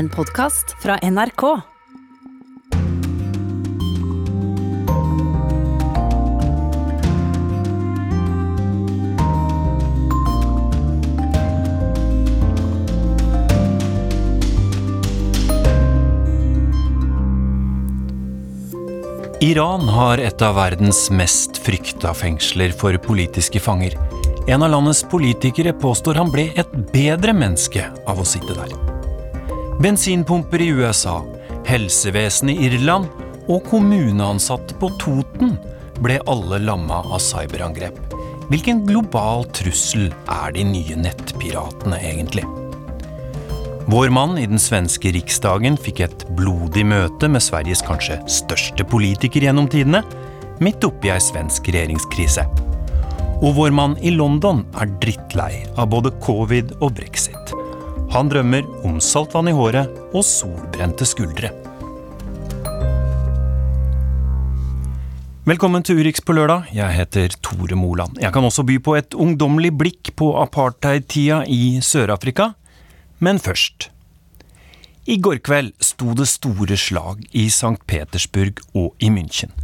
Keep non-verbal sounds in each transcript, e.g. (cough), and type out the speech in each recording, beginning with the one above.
En podkast fra NRK. Iran har et av verdens mest frykta fengsler for politiske fanger. En av landets politikere påstår han ble et bedre menneske av å sitte der. Bensinpumper i USA, helsevesenet i Irland og kommuneansatte på Toten ble alle lamma av cyberangrep. Hvilken global trussel er de nye nettpiratene egentlig? Vår mann i den svenske riksdagen fikk et blodig møte med Sveriges kanskje største politiker gjennom tidene, midt oppi ei svensk regjeringskrise. Og vår mann i London er drittlei av både covid og brexit. Han drømmer om saltvann i håret og solbrente skuldre. Velkommen til Urix på lørdag. Jeg heter Tore Moland. Jeg kan også by på et ungdommelig blikk på apartheid-tida i Sør-Afrika. Men først. I går kveld sto det store slag i St. Petersburg og i München.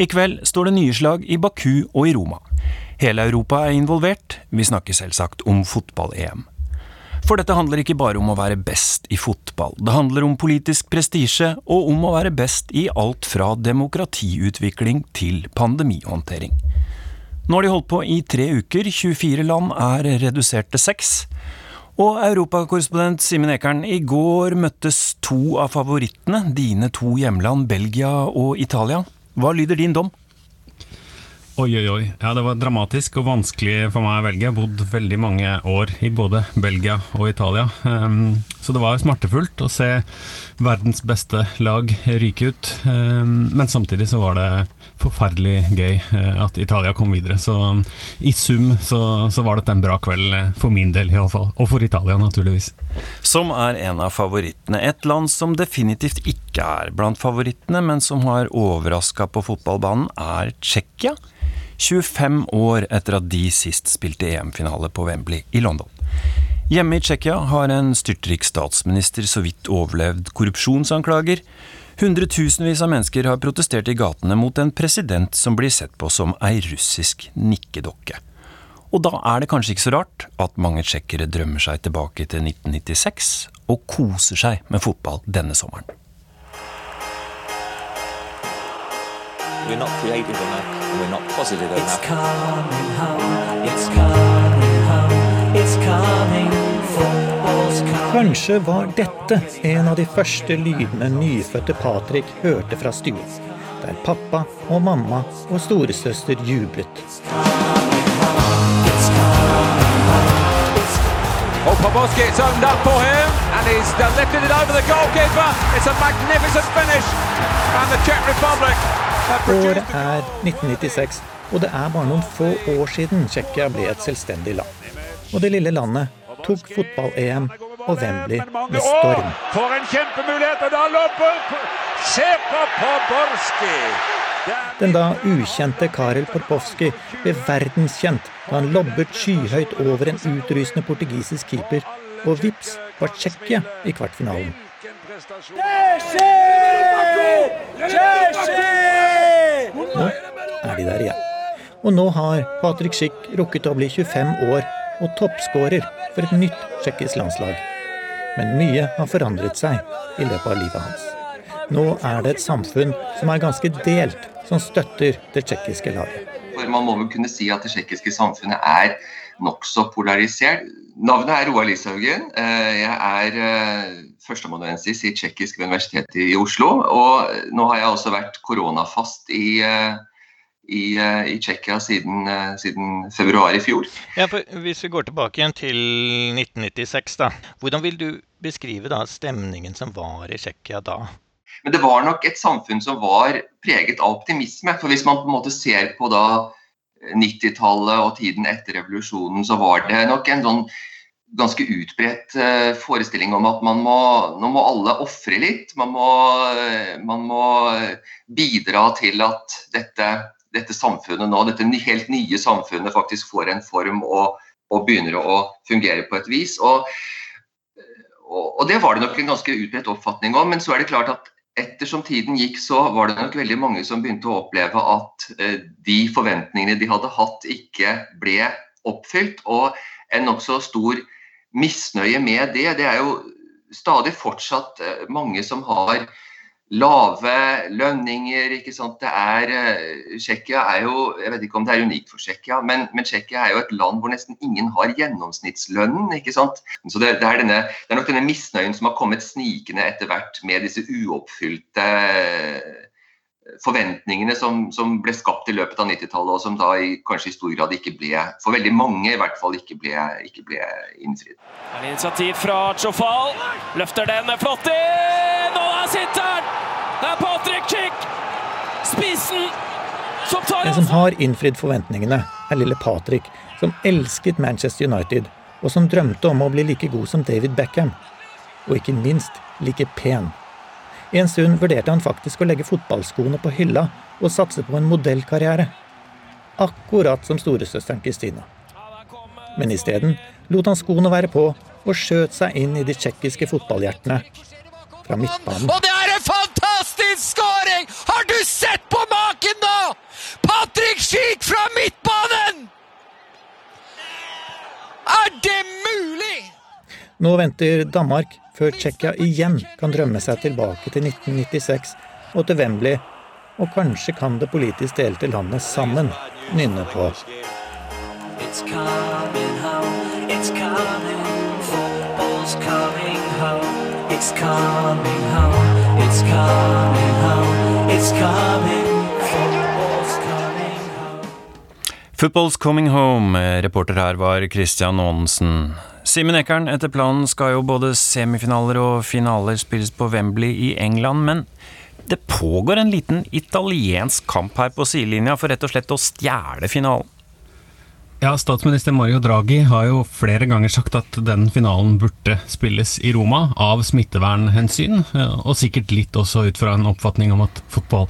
I kveld står det nye slag i Baku og i Roma. Hele Europa er involvert, vi snakker selvsagt om fotball-EM. For dette handler ikke bare om å være best i fotball, det handler om politisk prestisje og om å være best i alt fra demokratiutvikling til pandemihåndtering. Nå har de holdt på i tre uker, 24 land er redusert til seks. Og europakorrespondent Simen Ekern, i går møttes to av favorittene, dine to hjemland Belgia og Italia. Hva lyder din dom? Oi, oi, oi. Ja, det var dramatisk og vanskelig for meg å velge. Jeg har bodd veldig mange år i både Belgia og Italia. Um, så det var smertefullt å se verdens beste lag ryke ut. Um, men samtidig så var det forferdelig gøy uh, at Italia kom videre. Så um, i sum så, så, var dette en bra kveld uh, for min del iallfall. Og for Italia, naturligvis. Som er en av favorittene. Et land som definitivt ikke er blant favorittene, men som har overraska på fotballbanen, er Tsjekkia. 25 år etter at de sist spilte EM-finale på Wembley i London. Hjemme i Tsjekkia har en styrtrik statsminister så vidt overlevd korrupsjonsanklager. Hundretusenvis av mennesker har protestert i gatene mot en president som blir sett på som ei russisk nikkedokke. Og da er det kanskje ikke så rart at mange tsjekkere drømmer seg tilbake til 1996 og koser seg med fotball denne sommeren. We're not creative enough. We're not positive enough. It's coming home, it's coming home, it's coming Kanskje var dette en av de første lydene nyfødte Patrick hørte fra stua, der pappa og mamma og storesøster jublet. Oh, Poboski, it's opened up for him, and he's lifted it over the goalkeeper. It's a magnificent finish, and the Czech Republic Året er 1996, og det er bare noen få år siden Tsjekkia ble et selvstendig land. Og det lille landet tok fotball-EM og Wembley med storm. For en kjempemulighet! Og da løper Sjepa Poborski! Den da ukjente Karel Porpowski ble verdenskjent da han lobbet skyhøyt over en utrysende portugisisk keeper, og vips var Tsjekkia i kvartfinalen. Nå er de der igjen. Og nå har Patrick Schick rukket å bli 25 år og toppskårer for et nytt tsjekkisk landslag. Men mye har forandret seg i løpet av livet hans. Nå er det et samfunn som er ganske delt, som støtter det tsjekkiske laget. For Man må vel kunne si at det tsjekkiske samfunnet er nokså polarisert. Navnet er Roar Lishaugen. Eh, jeg er eh, førsteamanuensis i tsjekkisk ved Universitetet i Oslo. Og nå har jeg også vært koronafast i, eh, i, i Tsjekkia siden, siden, februar i fjor. Ja, hvis vi går tilbake igjen til 1996, da. Hvordan vil du beskrive da stemningen som var i Tsjekkia da? Men det var nok et samfunn som var preget av optimisme. For hvis man på en måte ser på da 90-tallet og tiden etter revolusjonen, så var det nok en sånn ganske utbredt forestilling om at man må, nå må alle ofre litt. Man må, man må, bidra til at dette, dette, samfunnet nå, dette helt nye samfunnet faktisk får en form og, og begynner å fungere på et vis. Og, og, det var det nok en ganske utbredt oppfatning om. Men så er det klart at ettersom tiden gikk, så var det nok veldig mange som begynte å oppleve at eh, de forventningene de hadde hatt, ikke ble oppfylt. Og en nokså stor misnøye med det. Det er jo stadig fortsatt eh, mange som har lave lønninger. ikke sant? Det er, uh, Tsjekkia er jo Jeg vet ikke om det er unikt for Tsjekkia, men, men Tsjekkia er jo et land hvor nesten ingen har gjennomsnittslønnen. ikke sant? Så det, det, er denne, det, er nok denne misnøyen som har kommet snikende etter hvert med disse uoppfylte eh, forventningene som, som ble skapt i løpet av 90-tallet, og som da i, kanskje i stor grad ikke ble, for veldig mange i hvert fall, ikke ble, ikke ble innfridd. Initiativ fra Chofal. Løfter den flott inn, og er sitter! Det er Patrick Chick, spissen, som tar En som har innfridd forventningene, er lille Patrick, som elsket Manchester United, og som drømte om å bli like god som David Beckham. Og ikke minst like pen. En stund vurderte han faktisk å legge fotballskoene på hylla og satse på en modellkarriere. Akkurat som storesøsteren Kristina. Men isteden lot han skoene være på og skjøt seg inn i de tsjekkiske fotballhjertene fra midtbanen. Og det er en fantastisk skåring! Har du sett på maken nå?! Patrick Schick fra midtbanen! Er det mulig?! Nå venter Danmark før Tsjekkia igjen kan drømme seg tilbake til 1996 og til Wembley, og kanskje kan det politisk delte landet sammen nynne på. It's coming home, it's coming, football's coming home. It's coming home, it's coming home, it's coming. Football's coming home. Reporter her var Christian Aanensen. Simen Ekern, etter planen skal jo både semifinaler og finaler spilles på Wembley i England, men det pågår en liten italiensk kamp her på sidelinja for rett og slett å stjele finalen. Ja, Statsminister Mario Draghi har jo flere ganger sagt at den finalen burde spilles i Roma av smittevernhensyn, og sikkert litt også ut fra en oppfatning om at fotball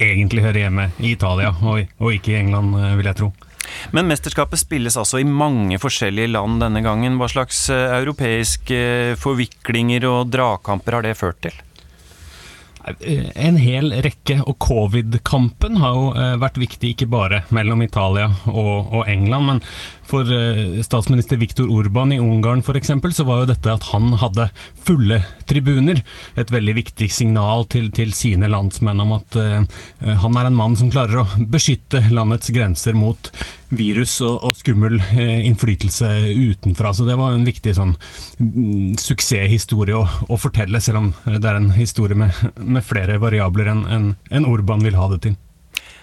egentlig hører hjemme i Italia, og, ikke i England, vil jeg tro. Men mesterskapet spilles altså i mange forskjellige land denne gangen. Hva slags eh, europeiske forviklinger og dragkamper har det ført til? En hel rekke, og covid-kampen har jo eh, vært viktig ikke bare mellom Italia og, og England, men for eh, statsminister Viktor Urban i Ungarn f.eks. så var jo dette at han hadde fulle tribuner et veldig viktig signal til, til sine landsmenn om at uh, han er en mann som klarer å beskytte landets grenser mot virus og, og skummel uh, innflytelse utenfra. Så det var en viktig sånn mm, suksesshistorie å, å, fortelle, selv om det er en historie med, med flere variabler enn en, en Urban vil ha det til.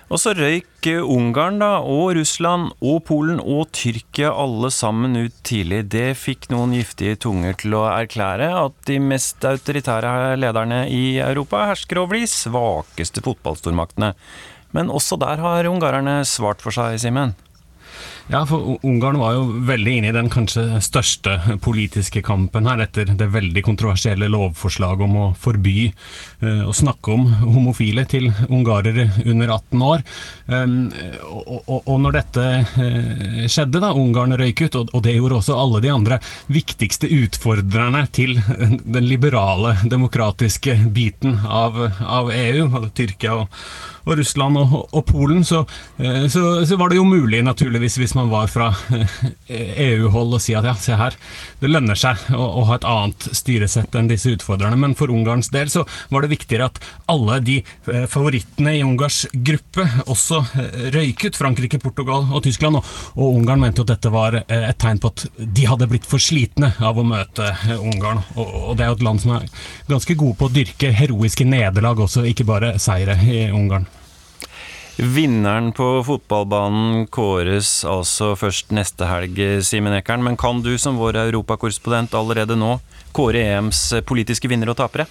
Og så røyk Ungarn da, og Russland og Polen og Tyrkia alle sammen ut tidlig. Det fikk noen giftige tunger til å erklære at de mest autoritære lederne i Europa hersker over de svakeste fotballstormaktene. Men også der har ungarerne svart for seg, Simen. Ja, for Ungarn var jo veldig inne i den kanskje største politiske kampen her, etter det veldig kontroversielle lovforslaget om å forby uh, å snakke om homofile til ungarere under 18 år. Um, og, og, og, når dette uh, skjedde, da Ungarn røyk ut, og, og, det gjorde også alle de andre viktigste utfordrerne til den liberale, demokratiske biten av, av EU, Tyrkia og og Russland og, og Polen, så, uh, så, så, var det jo mulig, naturligvis, hvis man var fra EU-hold å si at ja, se her, det lønner seg å, å, ha et annet styresett enn disse utfordrerne. Men for Ungarns del så var det viktigere at alle de eh, favorittene i Ungars gruppe også røyket. Frankrike, Portugal og Tyskland. Og, og Ungarn mente jo at dette var eh, et tegn på at de hadde blitt for slitne av å møte Ungarn. Og, og det er jo et land som er ganske gode på å dyrke heroiske nederlag også, ikke bare seire i Ungarn. Vinneren på fotballbanen kåres altså først neste helg, Simen Ekern. Men kan du som vår europakorrespondent allerede nå kåre EMs politiske vinnere og tapere?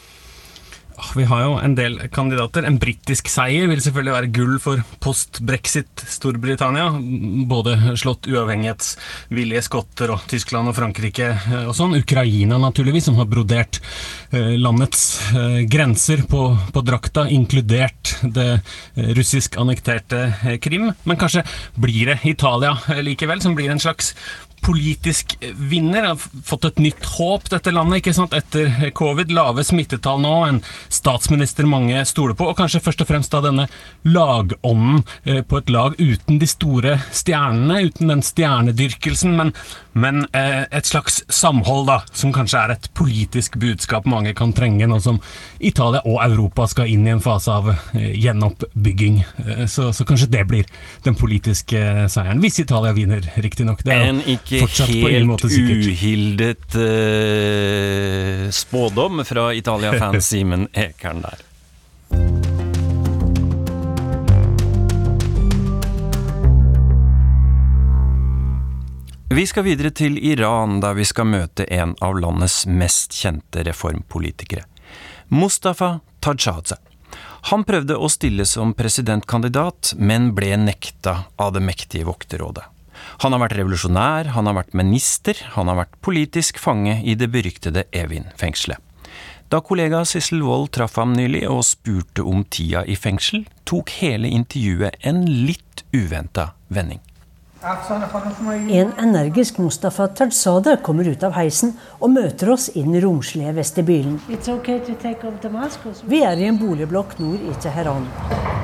Vi har jo en del kandidater. En britisk seier vil selvfølgelig være gull for post-brexit Storbritannia. Både slått uavhengighetsvillige skotter og Tyskland og Frankrike eh, og sånn. Ukraina, naturligvis, som har brodert eh, landets eh, grenser på, på drakta, inkludert det russisk annekterte Krim. Men kanskje blir det Italia likevel, som blir en slags politisk vinner. Har fått et nytt håp, dette landet, ikke sant? etter covid. Lave smittetall nå, en statsminister mange stoler på, og kanskje først og fremst da denne lagånden eh, på et lag uten de store stjernene, uten den stjernedyrkelsen, men, men eh, et slags samhold, da, som kanskje er et politisk budskap mange kan trenge nå som Italia og Europa skal inn i en fase av eh, gjenoppbygging. Så, så, kanskje det blir den politiske seieren. Hvis Italia vinner, riktignok. En ikke ikke helt uhildet uh, spådom fra Italia-fan Simen Ekern der. Vi skal videre til Iran, der vi skal møte en av landets mest kjente reformpolitikere. Mustafa Tajadze. Han prøvde å stille som presidentkandidat, men ble nekta av det mektige vokterrådet. Han har vært revolusjonær, han har vært minister, han har vært politisk fange i det beryktede Evin-fengselet. Da kollega Sissel Wold traff ham nylig og spurte om tida i fengsel, tok hele intervjuet en litt uventa vending. En energisk Mustafa Tajzadeh kommer ut av heisen og møter oss i den romslige vestibylen. Vi er i en boligblokk nord i Teheran.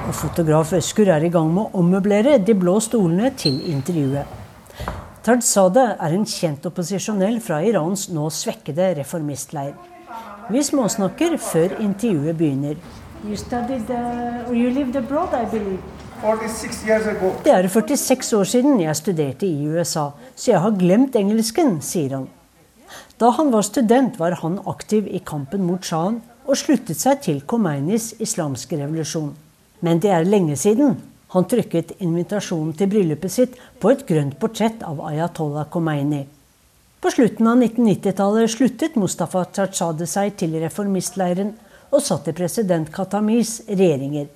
Og fotograf Øskur er i gang med å ommøblere de blå stolene til intervjuet. Tajzadeh er en kjent opposisjonell fra Irans nå svekkede reformistleir. Vi småsnakker før intervjuet begynner. You studied, uh, you abroad, det er 46 år siden jeg studerte i USA, så jeg har glemt engelsken, sier han. Da han var student, var han aktiv i kampen mot sjahen og sluttet seg til Khomeinis islamske revolusjon. Men det er lenge siden, han trykket invitasjonen til bryllupet sitt på et grønt portrett av Ayatollah Khomeini. På slutten av 1990-tallet sluttet Mustafa Tsartsade seg til reformistleiren og satt i president Khatamis regjeringer.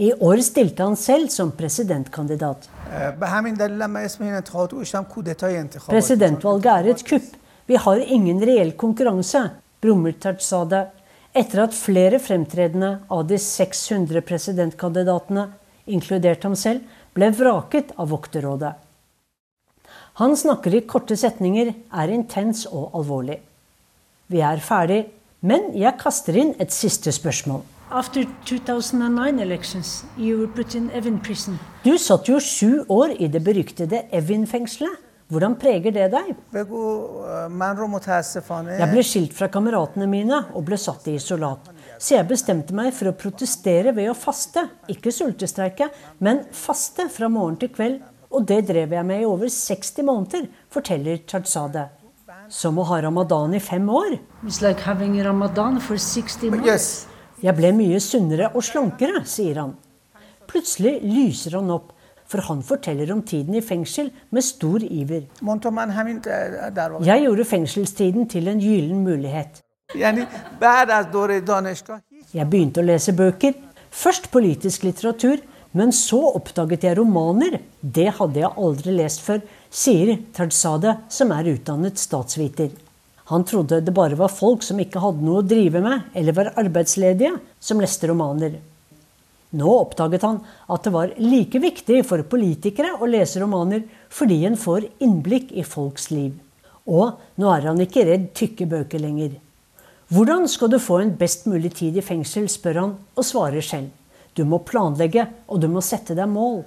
I år stilte han selv som presidentkandidat. Presidentvalget er et kupp. Vi har ingen reell konkurranse, brummer det, etter at flere fremtredende av de 600 presidentkandidatene inkludert ham selv, ble vraket av vokterrådet. Han snakker i korte setninger, er intens og alvorlig. Vi er ferdig, men jeg kaster inn et siste spørsmål. Elections, du satt jo sju år i det beryktede Evin-fengselet. Hvordan preger det deg? Jeg ble skilt fra kameratene mine og ble satt i isolat. Så jeg bestemte meg for å protestere ved å faste. Ikke sultestreike, men faste fra morgen til kveld. Og det drev jeg med i over 60 måneder, forteller Chadzade. Som å ha ramadan i fem år. Like jeg ble mye sunnere og slankere, sier han. Plutselig lyser han opp for han forteller om tiden i fengsel med stor iver. Jeg gjorde fengselstiden til en gyllen mulighet. Jeg begynte å lese bøker. Først politisk litteratur, men så oppdaget jeg romaner. Det hadde jeg aldri lest før, sier Tarzade, som er utdannet statsviter. Han trodde det bare var folk som ikke hadde noe å drive med, eller var arbeidsledige, som leste romaner. Nå oppdaget han at det var like viktig for politikere å lese romaner fordi en får innblikk i folks liv. Og nå er han ikke redd tykke bøker lenger. Hvordan skal du få en best mulig tid i fengsel, spør han, og svarer selv. Du må planlegge, og du må sette deg mål.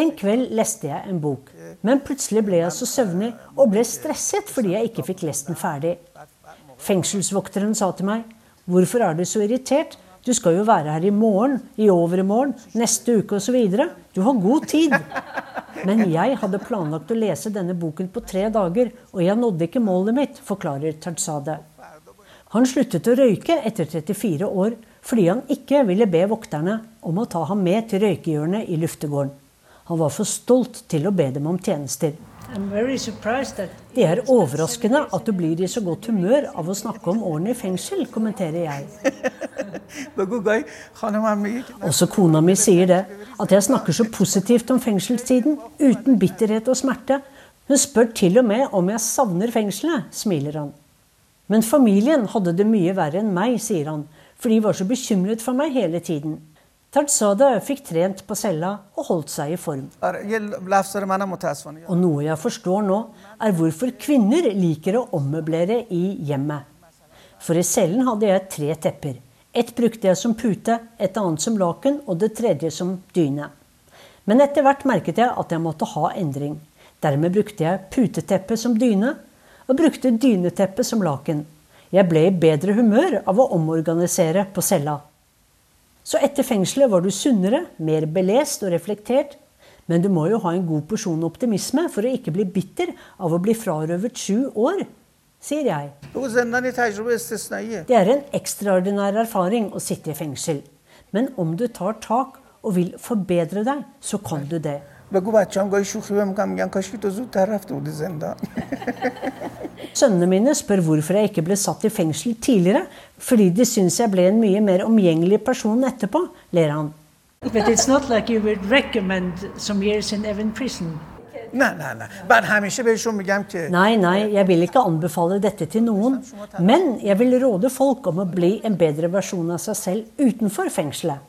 En kveld leste jeg en bok, men plutselig ble jeg så søvnig og ble stresset fordi jeg ikke fikk lest den ferdig. Fengselsvokteren sa til meg, 'Hvorfor er du så irritert?' Du skal jo være her i morgen, i overmorgen, neste uke osv. Du har god tid. Men jeg hadde planlagt å lese denne boken på tre dager, og jeg nådde ikke målet mitt, forklarer Tarzade. Han sluttet å røyke etter 34 år fordi han ikke ville be vokterne om å ta ham med til røykehjørnet i luftegården. Han var for stolt til å be dem om tjenester. Det er overraskende at du blir i så godt humør av å snakke om årene i fengsel, kommenterer jeg. (laughs) Også kona mi sier det, at jeg snakker så positivt om fengselstiden, uten bitterhet og smerte. Hun spør til og med om jeg savner fengselet, smiler han. Men familien hadde det mye verre enn meg, sier han, for de var så bekymret for meg hele tiden. Tarzada fikk trent på cella og holdt seg i form. Og noe jeg forstår nå, er hvorfor kvinner liker å ommøblere i hjemmet. For i cellen hadde jeg tre tepper. Ett brukte jeg som pute, et annet som laken og det tredje som dyne. Men etter hvert merket jeg at jeg måtte ha endring. Dermed brukte jeg puteteppet som dyne, og brukte dyneteppet som laken. Jeg ble i bedre humør av å omorganisere på cella. Så etter fengselet var du sunnere, mer belest og reflektert. Men du må jo ha en god porsjon optimisme for å ikke bli bitter av å bli frarøvet sju år, sier jeg. Det er en ekstraordinær erfaring å sitte i fengsel. Men om du tar tak og vil forbedre deg, så kan du det. بگو بچه هم گاهی شوخی بهم میگن میگن کاش که تو زودتر رفته بودی زندان (laughs) Sønnene mine spør hvorfor jeg ikke ble satt i fengsel tidligere, fordi de syns jeg ble en mye mer omgjengelig person etterpå, ler han. But it's not like you would recommend some years in Evan prison. نه نه نه من همیشه بهشون میگم که Nei, nei, jeg vil ikke anbefale dette til noen. Men jeg vil råde folk om å bli en bedre versjon av seg selv utenfor fengselet.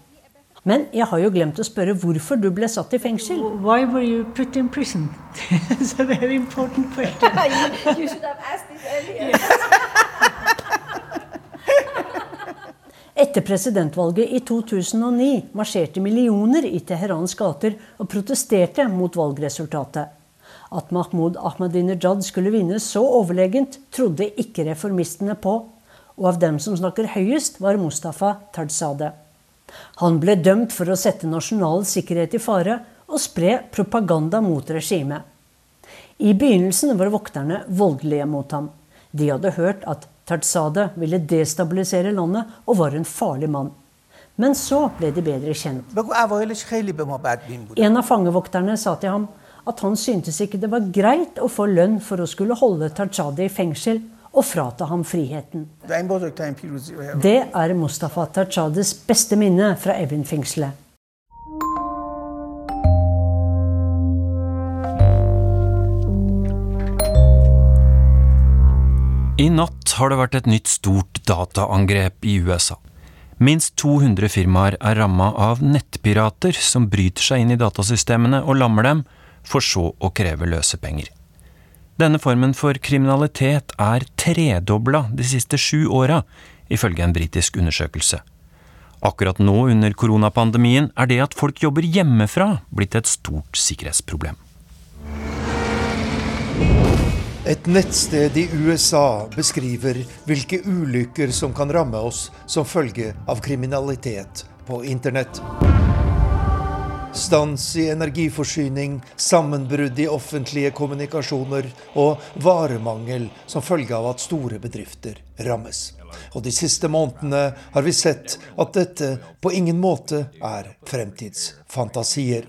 Men jeg har jo glemt å spørre hvorfor du ble satt i fengsel. Why were you put in prison? (laughs) It's a very important question. (laughs) you should have asked this earlier. (laughs) Etter presidentvalget i 2009 marsjerte millioner i Teherans gater og protesterte mot valgresultatet. At Mahmoud Ahmadinejad skulle vinne så overlegent, trodde ikke reformistene på. Og av dem som snakker høyest, var Mustafa Tarzadeh. Han ble dømt for å sette nasjonal sikkerhet i fare og spre propaganda mot regimet. I begynnelsen var vokterne voldelige mot ham. De hadde hørt at Tarzade ville destabilisere landet og var en farlig mann. Men så ble de bedre kjent. En av fangevokterne sa til ham at han syntes ikke det var greit å få lønn for å skulle holde Tarzade i fengsel og frata ham friheten. Det er Mustafa Tajades beste minne fra Evin-fengselet. I natt har det vært et nytt stort dataangrep i USA. Minst 200 firmaer er ramma av nettpirater som bryter seg inn i datasystemene og lammer dem, for så å kreve løsepenger. Denne formen for kriminalitet er tredobla de siste sju åra, ifølge en britisk undersøkelse. Akkurat nå under koronapandemien er det at folk jobber hjemmefra blitt et stort sikkerhetsproblem. Et nettsted i USA beskriver hvilke ulykker som kan ramme oss som følge av kriminalitet på internett. Stans i energiforsyning, sammenbrudd i offentlige kommunikasjoner og varemangel som følge av at store bedrifter rammes. Og de siste månedene har vi sett at dette på ingen måte er fremtidsfantasier.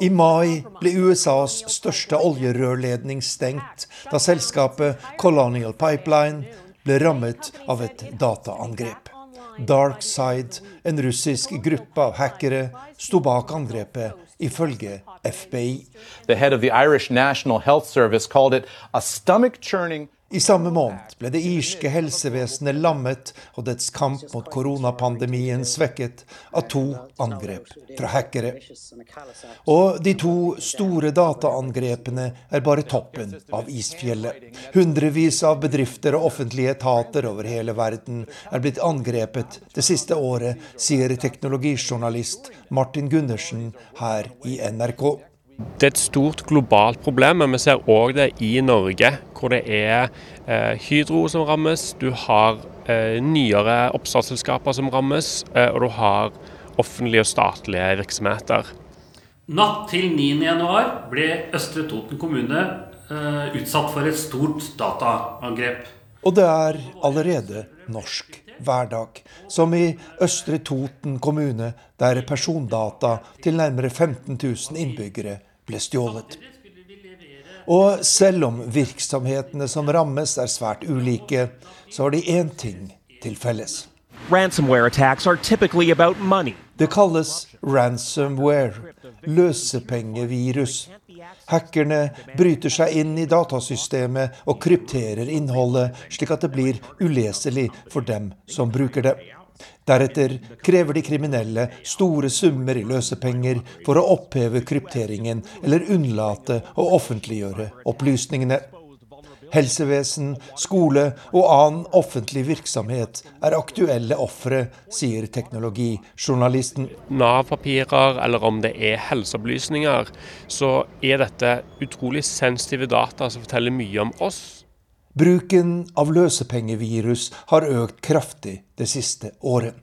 I mai ble USAs største oljerørledning stengt da selskapet Colonial Pipeline ble rammet av et dataangrep. Dark Side, en russisk gruppe av hackere, sto bak angrepet, ifølge FBI. The head of the Irish National Health Service called it a stomach churning I samme måned ble det irske helsevesenet lammet og dets kamp mot koronapandemien svekket av to angrep fra hackere. Og de to store dataangrepene er bare toppen av isfjellet. Hundrevis av bedrifter og offentlige etater over hele verden er blitt angrepet det siste året, sier teknologijournalist Martin Gundersen her i NRK. Det er et stort globalt problem, men vi ser òg det i Norge, hvor det er eh, Hydro som rammes, du har eh, nyere oppstartsselskaper som rammes, eh, og du har offentlige og statlige virksomheter. Natt til 9.1 ble Østre Toten kommune eh, utsatt for et stort dataangrep. Og det er allerede norsk hverdag, som i Østre Toten kommune, der persondata til nærmere 15 000 innbyggere ble stjålet. Og selv om virksomhetene som rammes er svært ulike, så har de én ting til felles. Ransomware attacks are typically about money. Det kalles ransomware, løsepengevirus. Hackerne bryter seg inn i datasystemet og krypterer innholdet, slik at det blir uleselig for dem som bruker det. Deretter krever de kriminelle store summer i løsepenger for å oppheve krypteringen eller unnlate å offentliggjøre opplysningene. Helsevesen, skole og annen offentlig virksomhet er aktuelle ofre, sier teknologijournalisten. Nav-papirer eller om det er helseopplysninger, så er dette utrolig sensitive data som forteller mye om oss. Bruken av løsepengevirus har økt kraftig det siste året.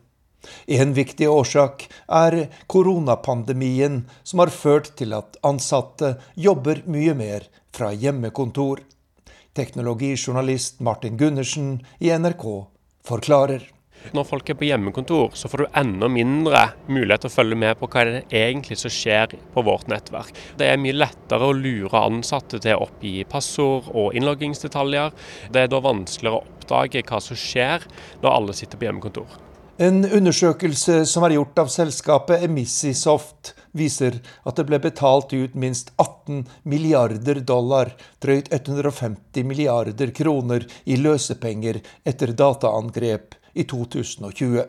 En viktig årsak er koronapandemien, som har ført til at ansatte jobber mye mer fra hjemmekontor. Teknologijournalist Martin Gundersen i NRK forklarer. Når folk er på hjemmekontor, så får du enda mindre mulighet til å følge med på hva det egentlig som skjer på vårt nettverk. Det er mye lettere å lure ansatte til å oppgi passord og innloggingsdetaljer. Det er da vanskeligere å oppdage hva som skjer når alle sitter på hjemmekontor. En undersøkelse som er gjort av selskapet Emissisoft, viser at det ble betalt ut minst 18 milliarder dollar, drøyt 150 milliarder kroner, i løsepenger etter dataangrep i 2020.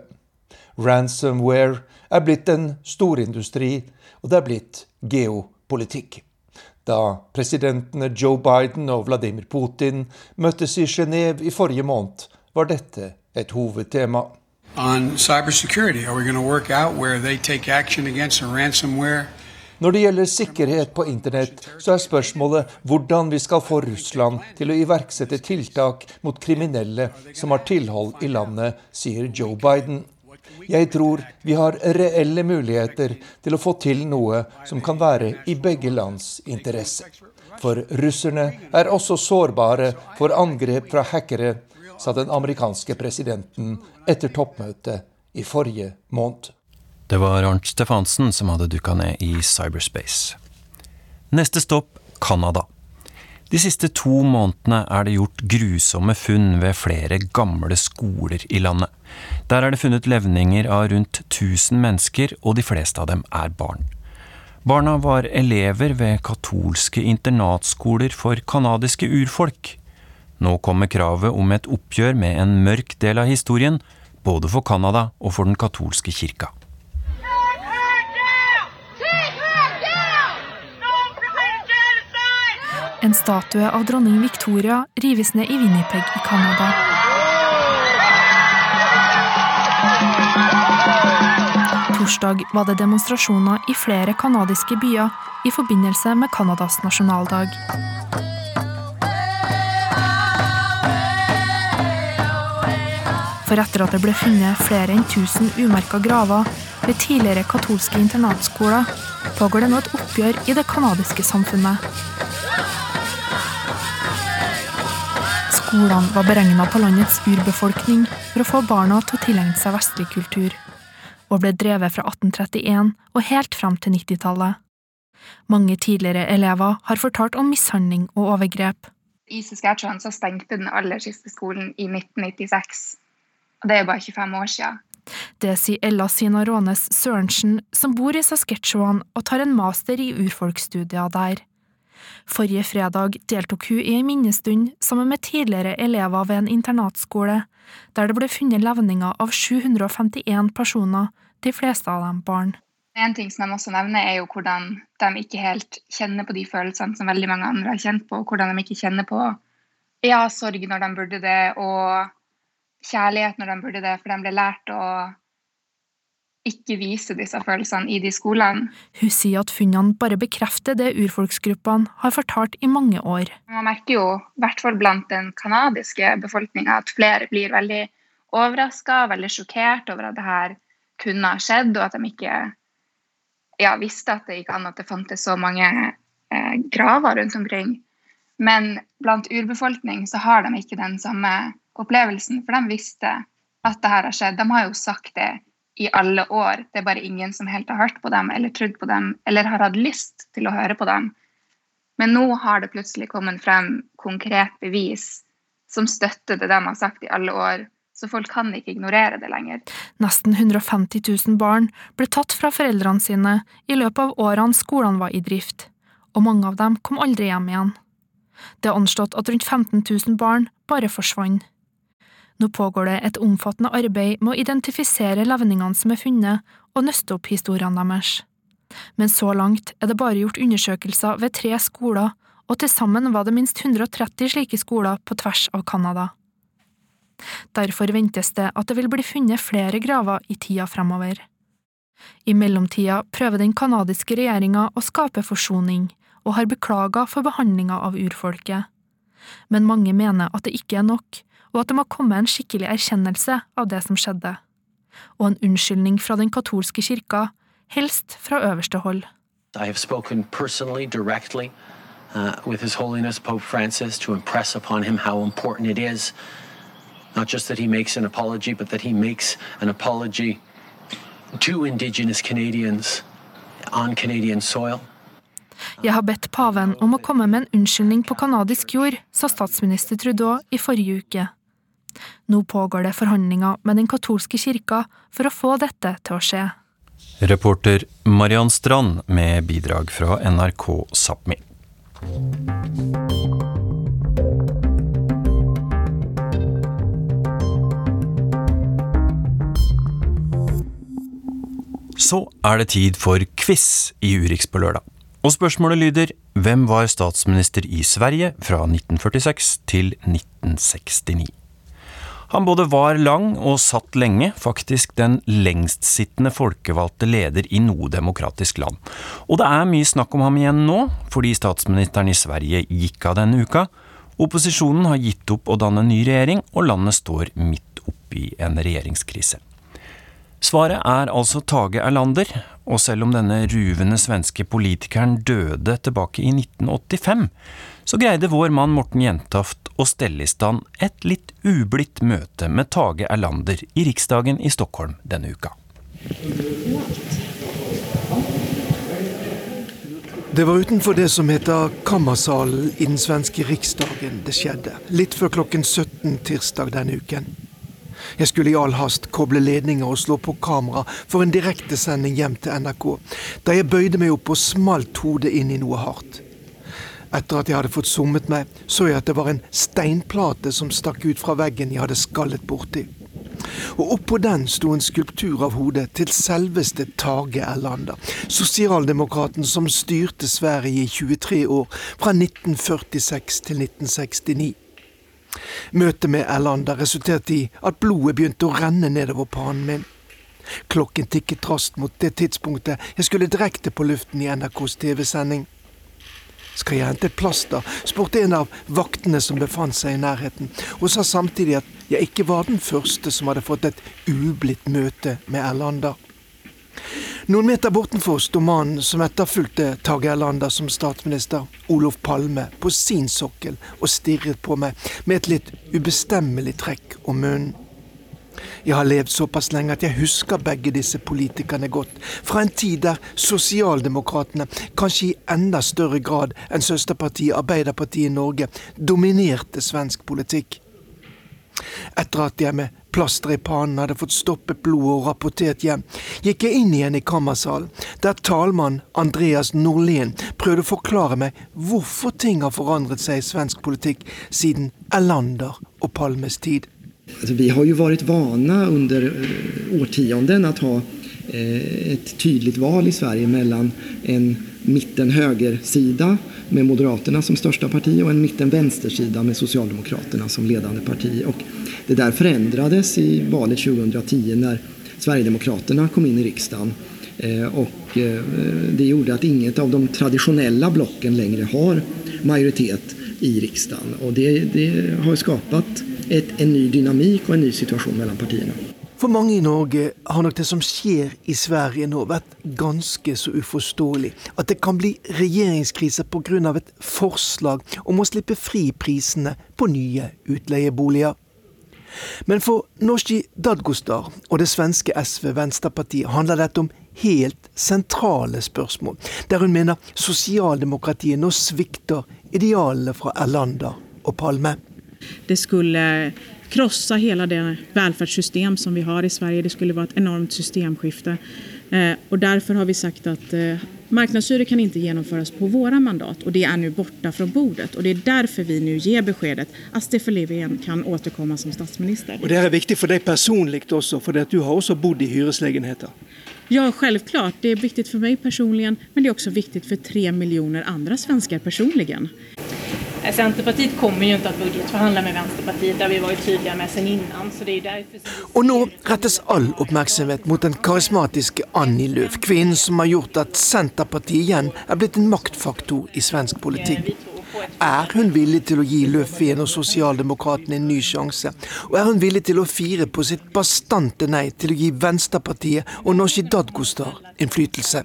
Ransomware er blitt en storindustri, og det er blitt geopolitikk. Da presidentene Joe Biden og Vladimir Putin møttes i Genéve i forrige måned, var dette et hovedtema. on cybersecurity. Are we going to work out where they take action against a ransomware? Når det gjelder sikkerhet på internett, så er spørsmålet hvordan vi skal få Russland til å iverksette tiltak mot kriminelle som har tilhold i landet, sier Joe Biden. Jeg tror vi har reelle muligheter til å få til noe som kan være i begge lands interesse. For russerne er også sårbare for angrep fra hackere sa den amerikanske presidenten etter toppmøtet i forrige måned. Det var Arnt Stefansen som hadde dukka ned i cyberspace. Neste stopp Canada. De siste to månedene er det gjort grusomme funn ved flere gamle skoler i landet. Der er det funnet levninger av rundt 1000 mennesker, og de fleste av dem er barn. Barna var elever ved katolske internatskoler for canadiske urfolk. Nå kommer kravet om et oppgjør med en mørk del av historien, både for Canada og for den katolske kirka. En statue av dronning Victoria rives ned i Winnipeg i Canada. Torsdag var det demonstrasjoner i flere canadiske byer i forbindelse med Canadas nasjonaldag. For etter at det ble funnet flere enn 1000 umerka graver ved tidligere katolske internatskoler, pågår det nå et oppgjør i det canadiske samfunnet. Skolene var beregna på landets urbefolkning for å få barna til å tilegne seg vestlig kultur, og ble drevet fra 1831 og helt fram til 90-tallet. Mange tidligere elever har fortalt om mishandling og overgrep. I Saskatchewan så stengte den aller siste skolen i 1996. Og det er bare 25 år siden. Det sier Ella Sina Rånes Sørensen, som bor i Saskatchewan og tar en master i urfolksstudier der. Forrige fredag deltok hun i en minnestund sammen med tidligere elever ved en internatskole, der det ble funnet levninger av 751 personer, de fleste av dem barn. En ting som de også nevner, er jo hvordan de ikke helt kjenner på de følelsene som veldig mange andre har kjent på, og hvordan de ikke kjenner på ja, sorg når de burde det, og kjærlighet når de burde det, for de ble lært å ikke vise disse følelsene i de skolene. Hun sier at funnene bare bekrefter det urfolksgruppene har fortalt i mange år. Man merker jo, i hvert fall blant den canadiske befolkninga, at flere blir veldig overraska, veldig sjokkert over at det her kunne ha skjedd, og at de ikke ja, visste at det gikk an at det fantes så mange eh, graver rundt omkring. Men blant urbefolkning så har de ikke den samme opplevelsen, for de visste at det her har skjedd. De har jo sagt det i alle år. Det er bare ingen som helt har hørt på dem eller trodd på dem eller har hatt lyst til å høre på dem. Men nå har det plutselig kommet frem konkret bevis som støtter det de har sagt i alle år. Så folk kan ikke ignorere det lenger. Nesten 150 000 barn ble tatt fra foreldrene sine i løpet av årene skolene var i drift. og mange av dem kom aldri hjem igjen. Det er anslått at rundt 15 000 barn bare forsvant. Nå pågår det et omfattende arbeid med å identifisere levningene som er funnet, og nøste opp historiene deres. Men så langt er det bare gjort undersøkelser ved tre skoler, og til sammen var det minst 130 slike skoler på tvers av Canada. Derfor ventes det at det vil bli funnet flere graver i tida fremover. I mellomtida prøver den canadiske regjeringa å skape forsoning, og har beklaga for behandlinga av urfolket. Men mange mener at det ikke er nok, og at det må komme en skikkelig erkjennelse av det som skjedde. Og en unnskyldning fra den katolske kirka, helst fra øverste hold. I have spoken personally, directly, uh, with His Holiness Pope Francis to impress upon him how important it is, not just that he makes an apology, but that he makes an apology to Indigenous Canadians on Canadian soil. Jeg har bedt paven om å komme med en unnskyldning på canadisk jord, sa statsminister Trudeau i forrige uke. Nå pågår det forhandlinger med den katolske kirka for å få dette til å skje. Reporter Mariann Strand med bidrag fra NRK Sápmi. Så er det tid for quiz i Urix på lørdag. Og spørsmålet lyder Hvem var statsminister i Sverige fra 1946 til 1969? Han både var lang og satt lenge, faktisk den lengstsittende folkevalgte leder i noe demokratisk land. Og det er mye snakk om ham igjen nå, fordi statsministeren i Sverige gikk av denne uka. Opposisjonen har gitt opp å danne ny regjering, og landet står midt oppi en regjeringskrise. Svaret er altså Tage Erlander, og selv om denne ruvende svenske politikeren døde tilbake i 1985, så greide vår mann Morten Jentoft å stelle i stand et litt ublidt møte med Tage Erlander i Riksdagen i Stockholm denne uka. Det var utenfor det som heter Kammersalen i den svenske riksdagen det skjedde. Litt før klokken 17 tirsdag denne uken. Jeg skulle i all hast koble ledninger og slå på kamera for en direktesending hjem til NRK, da jeg bøyde meg opp og smalt hodet inn i noe hardt. Etter at jeg hadde fått summet meg, så jeg at det var en steinplate som stakk ut fra veggen jeg hadde skallet borti. Og oppå den sto en skulptur av hodet til selveste Tage Erlander, sosialdemokraten som styrte Sverige i 23 år, fra 1946 til 1969. Møtet med Erlanda resulterte i at blodet begynte å renne nedover pannen min. Klokken tikket raskt mot det tidspunktet jeg skulle direkte på luften i NRKs TV-sending. Skal jeg hente et plaster? spurte en av vaktene som befant seg i nærheten, og sa samtidig at jeg ikke var den første som hadde fått et ublidt møte med Erlander. Noen meter bortenfor sto mannen som etterfulgte Tage Erlander som statsminister, Olof Palme, på sin sokkel og stirret på meg med et litt ubestemmelig trekk om munnen. Jeg har levd såpass lenge at jeg husker begge disse politikerne godt, fra en tid der sosialdemokratene, kanskje i enda større grad enn søsterpartiet Arbeiderpartiet i Norge, dominerte svensk politikk. Etter at jeg med plaster i pannen hadde fått stoppet blodet og rapportert hjem, gikk jeg inn igjen i kammersalen, der talmann Andreas Norlén prøvde å forklare meg hvorfor ting har forandret seg i svensk politikk siden Erlander og Palmes tid. Altså, vi har jo vært vana under eh, årtionden å ha eh, et tydelig valg i Sverige mellom en mitten-högersida med Moderaterna som største parti og en mitten-vänstersida med Socialdemokraterna som ledende parti. Och det där förändrades i valet 2010 när Sverigedemokraterna kom inn i riksdagen. Eh, och eh, det gjorde at inget av de traditionella blocken längre har majoritet i riksdagen. Och det, det har skapat ett, en ny dynamik og en ny situation mellom partiene. For mange i Norge har nok det som skjer i Sverige nå vært ganske så uforståelig. At det kan bli regjeringskrise pga. et forslag om å slippe fri prisene på nye utleieboliger. Men for Norski Dadgostar og det svenske SV Venstrepartiet handler dette om helt sentrale spørsmål, der hun mener sosialdemokratiet nå svikter idealene fra Erlander og Palme. Det skulle krossa hele det välfärdssystem som vi har i Sverige. Det skulle være et enormt systemskifte Eh, och därför har vi sagt att eh, marknadshyror kan inte genomföras på våra mandat och det är nu borta från bordet. Och det är därför vi nu ger beskedet att Stefan Löfven kan återkomma som statsminister. Og det er viktig for deg personlig også, for du har også bodd i hyreslägenheter. Ja, självklart. Det är viktigt för mig personligen, men det är också viktigt för tre miljoner andra svenskar personligen. Centerpartiet kommer jo ikke til å budsjettforhandle med Venstrepartiet, det har vi varit tydelige med sen innan. Så det er derfor... Og nå rettes all oppmerksomhet mot den karismatiske Annie Løf, kvinnen som har gjort at Senterpartiet igjen er blitt en maktfaktor i svensk politikk. Er hun villig til å gi Löfven og Sosialdemokratene en ny sjanse? Og er hun villig til å fire på sitt bastante nei til å gi Venstrepartiet og Nooshi Dadgostar innflytelse?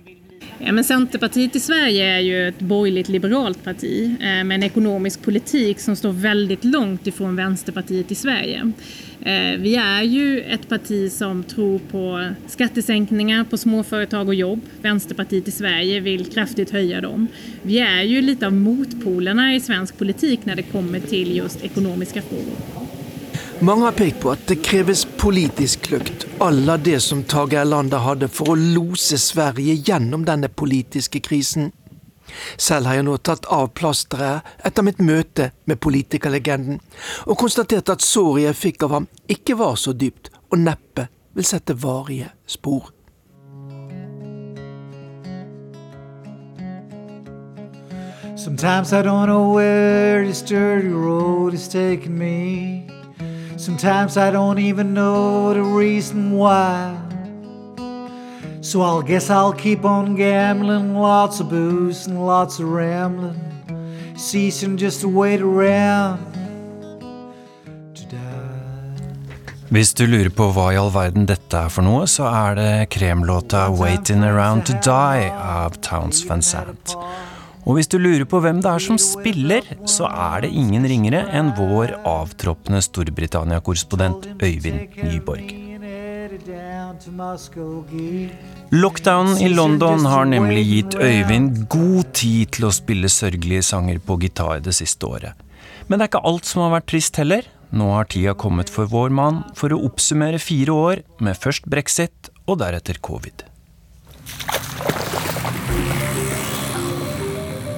Ja, men Centerpartiet i Sverige är ju ett borgerligt liberalt parti eh, med en ekonomisk politik som står väldigt långt ifrån Vänsterpartiet i Sverige. Eh, vi är ju ett parti som tror på skattesänkningar på småföretag och jobb. Vänsterpartiet i Sverige vill kraftigt höja dem. Vi är ju lite av motpolerna i svensk politik när det kommer till just ekonomiska frågor. Mange har pekt på at det kreves politisk kløkt à la det som Tage Erlander hadde for å lose Sverige gjennom denne politiske krisen. Selv har jeg nå tatt av plasteret etter mitt møte med politikerlegenden, og konstatert at såret jeg fikk av ham ikke var så dypt, og neppe vil sette varige spor. Sometimes I don't know where this dirty road is taking me. Sometimes I don't even know the reason why. So I'll guess I'll keep on gambling, lots of booze and lots of rambling, ceasing just to wait around. Hvis du lurer på hva i all verden dette er for noe, så er det kremlåta 'Waiting Around To Die' av Towns Van Sant. Og hvis du lurer på hvem det er som spiller, så er det ingen ringere enn vår avtroppende Storbritannia-korrespondent Øyvind Nyborg. Lockdownen i London har nemlig gitt Øyvind god tid til å spille sørgelige sanger på gitar det siste året. Men det er ikke alt som har vært trist heller. Nå har tida kommet for vår mann for å oppsummere fire år med først brexit og deretter covid.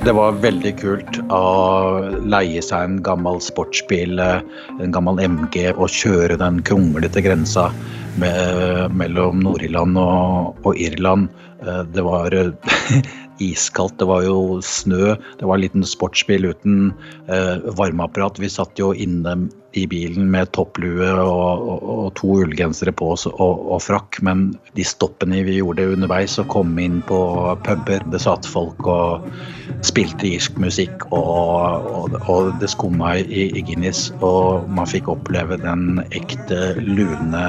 Det var veldig kult å leie seg en gammel sportsbil, en gammel MG, og kjøre den kronglete grensa mellom Nord-Irland og, og, Irland. Det var (laughs) iskaldt, det var jo snø, det var en liten sportsbil uten eh, varmeapparat. Vi satt jo inne i bilen med topplue og, og, og to ullgensere på oss og, og, frakk, men de stoppene vi gjorde underveis og kom inn på puber, det satt folk og spilte irsk musikk, og, det skumma i, i Guinness, og man fikk oppleve den ekte lune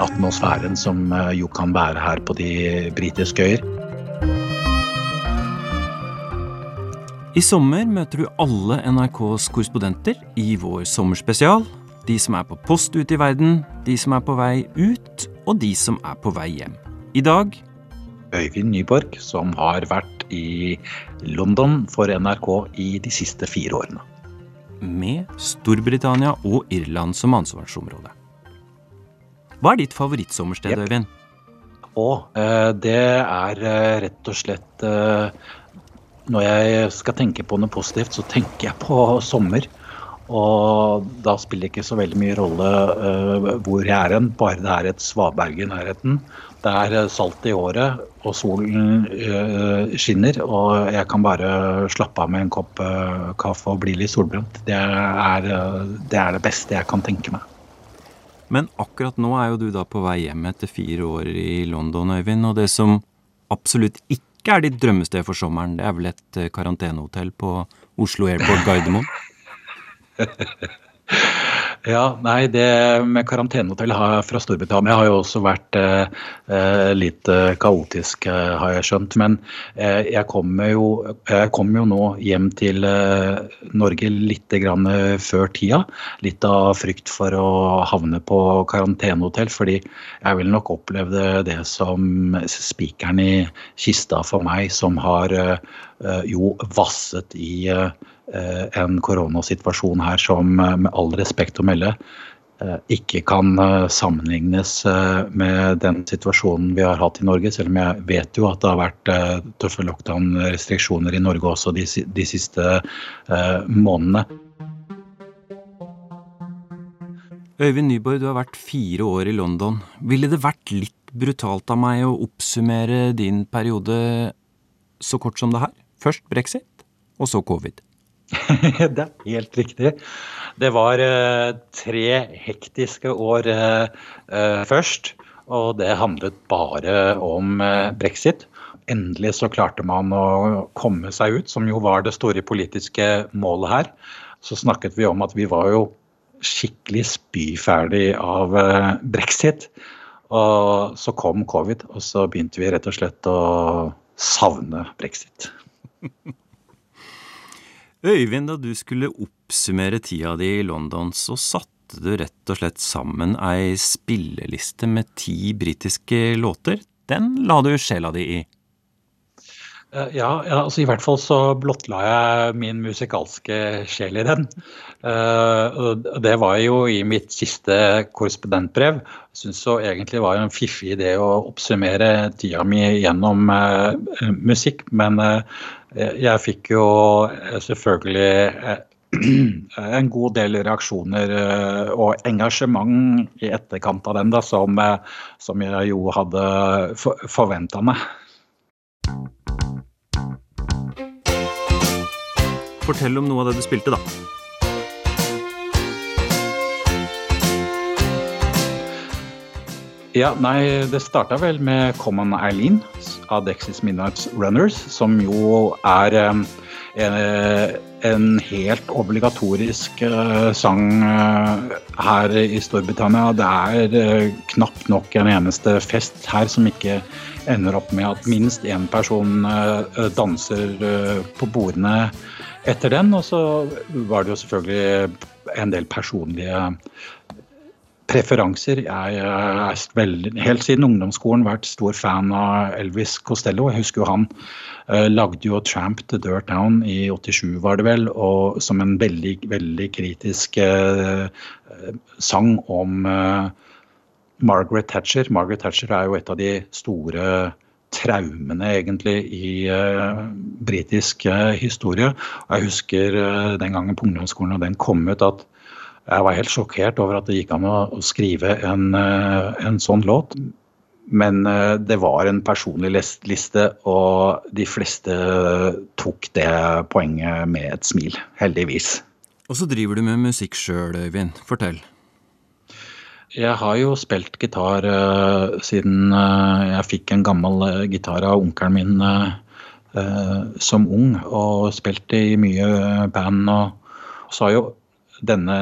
atmosfæren som eh, jo kan være her på de britiske øyer. I sommer møter du alle NRKs korrespondenter i vår sommerspesial. De som er på post ute i verden, de som er på vei ut, og de som er på vei hjem. I dag Øyvind Nyborg, som har vært i London for NRK i de siste fire årene. Med Storbritannia og Irland som ansvarsområde. Hva er ditt favorittsommersted, yep. Øyvind? Og, eh, det er eh, rett og slett eh, når jeg skal tenke på noe positivt, så tenker jeg på sommer. Og da spiller det ikke så veldig mye rolle uh, hvor jeg er hen, bare det er et svaberg i nærheten. Det er salt i håret, og solen uh, skinner. Og jeg kan bare slappe av med en kopp uh, kaffe og bli litt solbrent. Det er, det er det beste jeg kan tenke meg. Men akkurat nå er jo du da på vei hjem etter fire år i London, Øyvind. Og det som absolutt ikke ikke er ditt drømmested for sommeren. Det er vel et eh, karantenehotell på Oslo Airport Gardermoen? (laughs) Ja, nei, det med karantenehotell fra Storbritannia har jo også vært eh, eh, litt eh, kaotisk, eh, har jeg skjønt. Men eh, jeg kommer jo, kom jo, nå hjem til eh, Norge litt grann før tida. Litt av frykt for å havne på karantenehotell, fordi jeg vil nok oppleve det som spikeren i kista for meg, som har jo vasset i Eh, en koronasituasjon her som eh, med all respekt å melde ikke kan sammenlignes med den situasjonen vi har hatt i Norge. Selv om jeg vet jo at det har vært tøffe lockdown-restriksjoner i Norge også de, de siste månedene. Øyvind Nyborg, du har vært fire år i London. Ville det vært litt brutalt av meg å oppsummere din periode så kort som det her? Først brexit, og så covid. (laughs) det er helt riktig. Det var eh, tre hektiske år eh, eh, først. Og det handlet bare om eh, brexit. Endelig så klarte man å komme seg ut, som jo var det store politiske målet her. Så snakket vi om at vi var jo skikkelig spyferdig av eh, brexit. Og så kom covid, og så begynte vi rett og slett å savne brexit. (laughs) Øyvind, da du skulle oppsummere tida di i London, så satte du rett og slett sammen ei spilleliste med ti britiske låter. Den la du sjela di i? Eh, ja, altså i hvert fall så blottla jeg min musikalske sjel i den. Uh, det var jo i mitt siste korrespondentbrev. Jeg syns egentlig det var en fiffig idé å oppsummere tida mi gjennom uh, musikk, men jeg fikk jo selvfølgelig eh, (clears throat) en god del reaksjoner eh, og engasjement i etterkant av den, da, som, eh, som jeg jo hadde forventa meg. Fortell om noe av det du spilte, da. Ja, nei, Det starta vel med Common Eileen av Dexys Midnight Runners, som jo er en, en helt obligatorisk uh, sang her i Storbritannia. Det er knapt nok en eneste fest her som ikke ender opp med at minst én person danser på bordene etter den. Og så var det jo selvfølgelig en del personlige preferanser. Jeg er veldig, helt siden ungdomsskolen vært stor fan av Elvis Costello. Jeg husker jo han uh, lagde jo 'Tramp the Dirt Down' i 87, var det vel, og som en veldig, veldig kritisk uh, sang om uh, Margaret Thatcher. Margaret Thatcher er jo et av de store traumene egentlig i uh, britisk uh, historie. Og jeg husker uh, den gangen på ungdomsskolen og den kom ut at jeg var helt sjokkert over at det gikk an å skrive en, eh, en sånn låt. Men eh, det var en personlig liste, og de fleste tok det poenget med et smil. Heldigvis. Og så driver du med musikk sjøl, Øyvind. Fortell. Jeg har jo spilt gitar uh, siden uh, jeg fikk en gammel uh, gitar av onkelen min som ung, og spilte i mye band. Og så har jo denne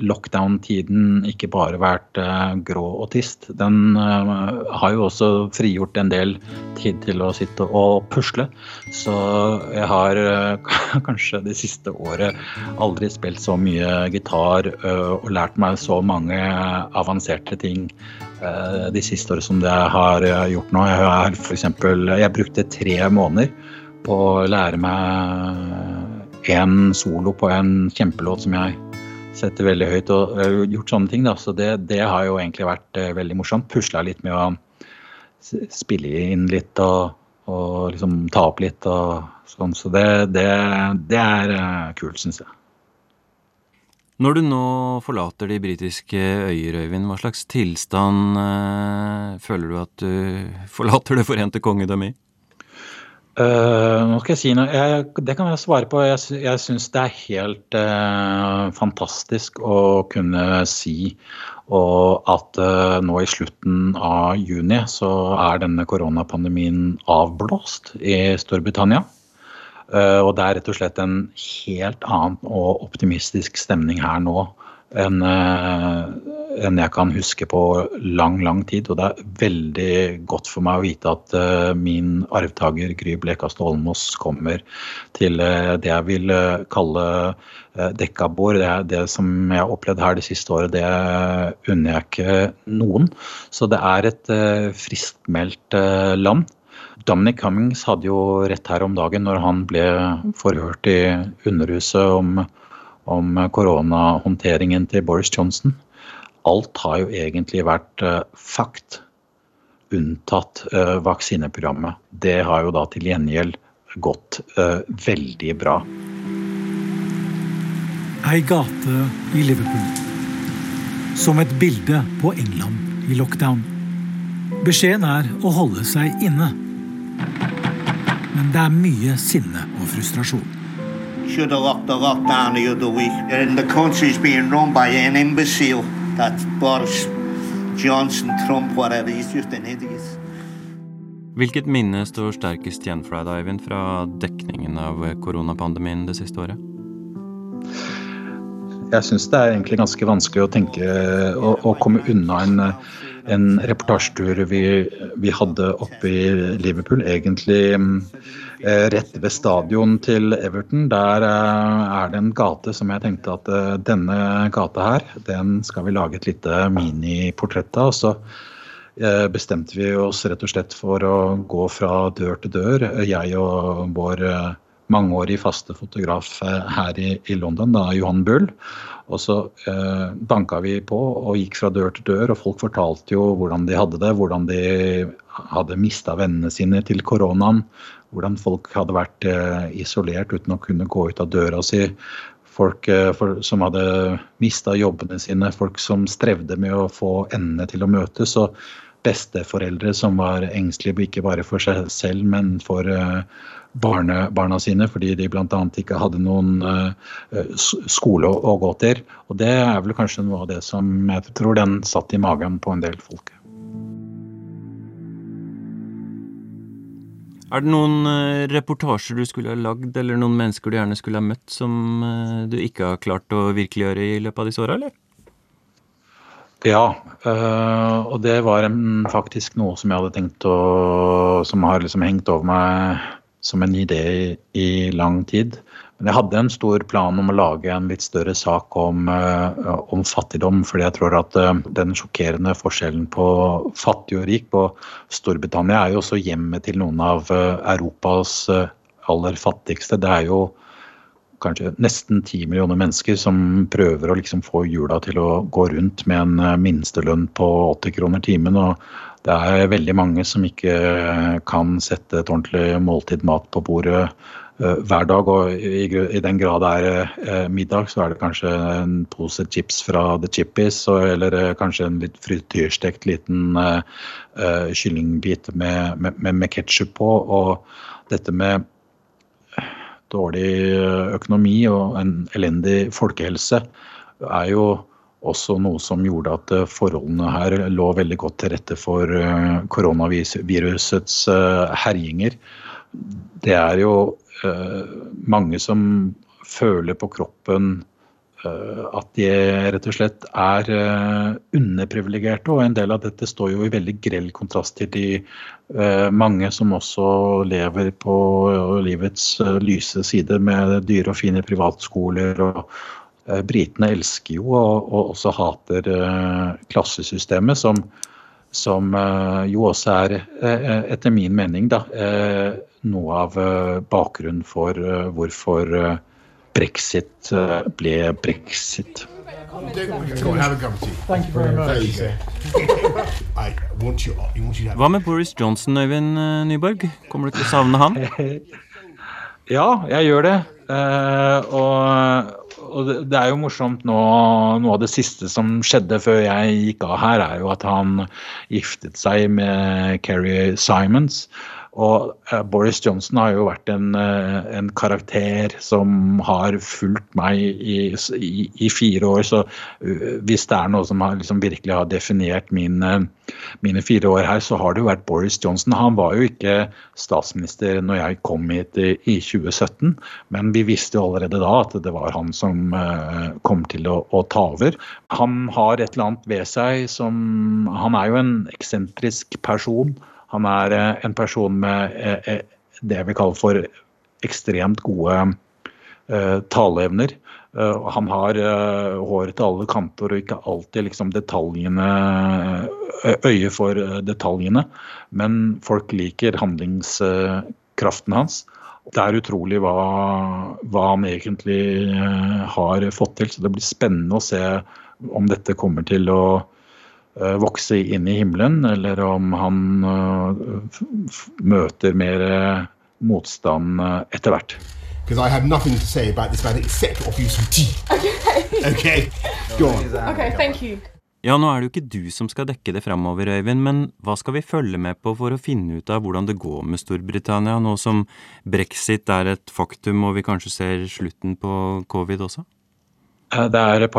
lockdown-tiden ikke bare vært uh, grå og trist. Den uh, har jo også frigjort en del tid til å sitte og pusle. Så jeg har uh, (laughs) kanskje det siste året aldri spilt så mye gitar og lært meg så mange avanserte ting de siste årene som det jeg har gjort nå. Jeg har eksempel, jeg brukte tre måneder på å lære meg en solo på en kjempelåt som jeg setter veldig høyt og har gjort sånne ting. Da. Så det, det, har jo egentlig vært uh, veldig morsomt. Pusla litt med å spille inn litt og, og liksom ta opp litt og sånn. Så det, det, det er uh, kult, syns jeg. Når du nå forlater de britiske øyer, Øyvind, hva slags tilstand uh, føler du at du forlater det forente kongedømmet i? Uh, nå skal jeg si noe. Jeg, det kan jeg svare på. Jeg, jeg syns det er helt uh, fantastisk å kunne si og at uh, nå i slutten av juni så er denne koronapandemien avblåst i Storbritannia. og det er rett og slett en helt annen og optimistisk stemning her nå enn enn jeg kan huske på lang, lang tid. Og det er veldig godt for meg å vite at uh, min arvtaker Gry Blekastad Holmås kommer til uh, det jeg vil uh, kalle dekkabord. Det, det som jeg har opplevd her det siste året, det unner jeg ikke noen. Så det er et friskmeldt land. Dominic Cummings hadde jo rett her om dagen når han ble forhørt i Underhuset om, om koronahåndteringen til Boris Johnson alt har jo egentlig vært fakt, unntatt vaksineprogrammet. Det har jo da til gjengjeld gått veldig bra. Ei gate i Liverpool. Som et bilde på England i lockdown. Beskjeden er å holde seg inne. Men det er mye sinne og frustrasjon. should have locked the lockdown the other week. And the country's being run by an imbecile. That Boris Johnson, Trump, whatever. He's just an idiot. Hvilket minne står sterkest igjen for deg, Eivind, fra dekningen av koronapandemien det siste året? Jeg syns det er egentlig ganske vanskelig å tenke å, å komme unna en, en reportasjetur vi, vi, hadde oppe i Liverpool. Egentlig eh, rett ved stadion til Everton. Der eh, er det en gate som jeg tenkte at eh, denne gata her, den skal vi lage et lite miniportrett av. så bestemte vi oss rett og slett for å gå fra dør til dør, jeg og vår mangeårig faste fotograf eh, her i, i, London, da, Johan Bull. Og så eh, banka vi på og gikk fra dør til dør, og folk fortalte jo hvordan de hadde det. Hvordan de hadde mista vennene sine til koronaen. Hvordan folk hadde vært eh, isolert uten å kunne gå ut av døra si. Folk eh, for, som hadde mista jobbene sine, folk som strevde med å få endene til å møtes. og besteforeldre som var engstelige ikke bare for seg selv, men for uh, barnebarna sine fordi de bl.a. ikke hadde noen uh, skole å, å, gå til. Og det er vel kanskje noe av det som jeg tror den satt i magen på en del folk. Er det noen uh, reportasjer du skulle ha lagd, eller noen mennesker du gjerne skulle ha møtt, som du ikke har klart å virkeliggjøre i løpet av disse åra, eller? Ja, og det var faktisk noe som jeg hadde tenkt å Som har liksom hengt over meg som en idé i, i, lang tid. Men jeg hadde en stor plan om å lage en litt større sak om, uh, om fattigdom. Fordi jeg tror at uh, den sjokkerende forskjellen på fattig og rik på Storbritannia er jo også hjemmet til noen av uh, Europas aller fattigste. Det er jo kanskje nesten ti millioner mennesker som prøver å liksom få hjula til å gå rundt med en minstelønn på 80 kroner timen. og det er veldig mange som ikke kan sette et ordentlig måltid mat på bordet uh, hver dag. Og i, den grad det er uh, middag, så er det kanskje en pose chips fra The Chippies, eller kanskje en litt frityrstekt liten kyllingbit med, med, med ketsjup på. Og dette med dårlig økonomi og en elendig folkehelse er jo også noe som gjorde at eh, forholdene her lå veldig godt til rette for eh, koronavirusets eh, herjinger. Det er jo mange som føler på kroppen at de rett og slett er underprivilegerte. Og en del av dette står jo i veldig grell kontrast til de mange som også lever på livets lyse side med dyre og fine privatskoler og, britene elsker jo og, og også hater uh, klassesystemet, som, som uh, jo også er, etter min mening, da, noe av bakgrunnen for hvorfor brexit ble brexit. Hva med Boris Johnson, Øyvind Nyborg? Kommer du til å savne han? (laughs) Ja, jeg gjør det. og og det, er jo morsomt nå Noe av det siste som skjedde før jeg gikk av her, er jo at han giftet seg med Carrie Simons. Og uh, Boris Johnson har jo vært en, uh, en karakter som har fulgt meg i, i, i fire år. Så uh, hvis det er noe som har, liksom, virkelig har definert mine, mine fire år her, så har det jo vært Boris Johnson. Han var jo ikke statsminister når jeg kom hit i, i 2017, men vi visste jo allerede da at det var han som kom til å, å ta over. Han har et eller annet ved seg som Han er jo en eksentrisk person. Han er eh, en person med eh, eh, det vi kaller for ekstremt gode taleevner. Han har håret til alle kanter og ikke alltid liksom detaljene øye for detaljene. Men folk liker handlingskraften hans. Det er utrolig hva, hva han egentlig har fått til. Så det blir spennende å se om dette kommer til å vokse inn i himmelen, eller om han møter mer motstand etter hvert. Because I have nothing to say about this matter except offer tea. Okay. (laughs) Okay, go on. Okay, thank you. Ja, nå er det jo ikke du som skal dekke det framover, Øyvind, men hva skal vi følge med på for å finne ut av hvordan det går med Storbritannia, nå som brexit er et faktum og vi kanskje ser slutten på covid også? Eh, det er et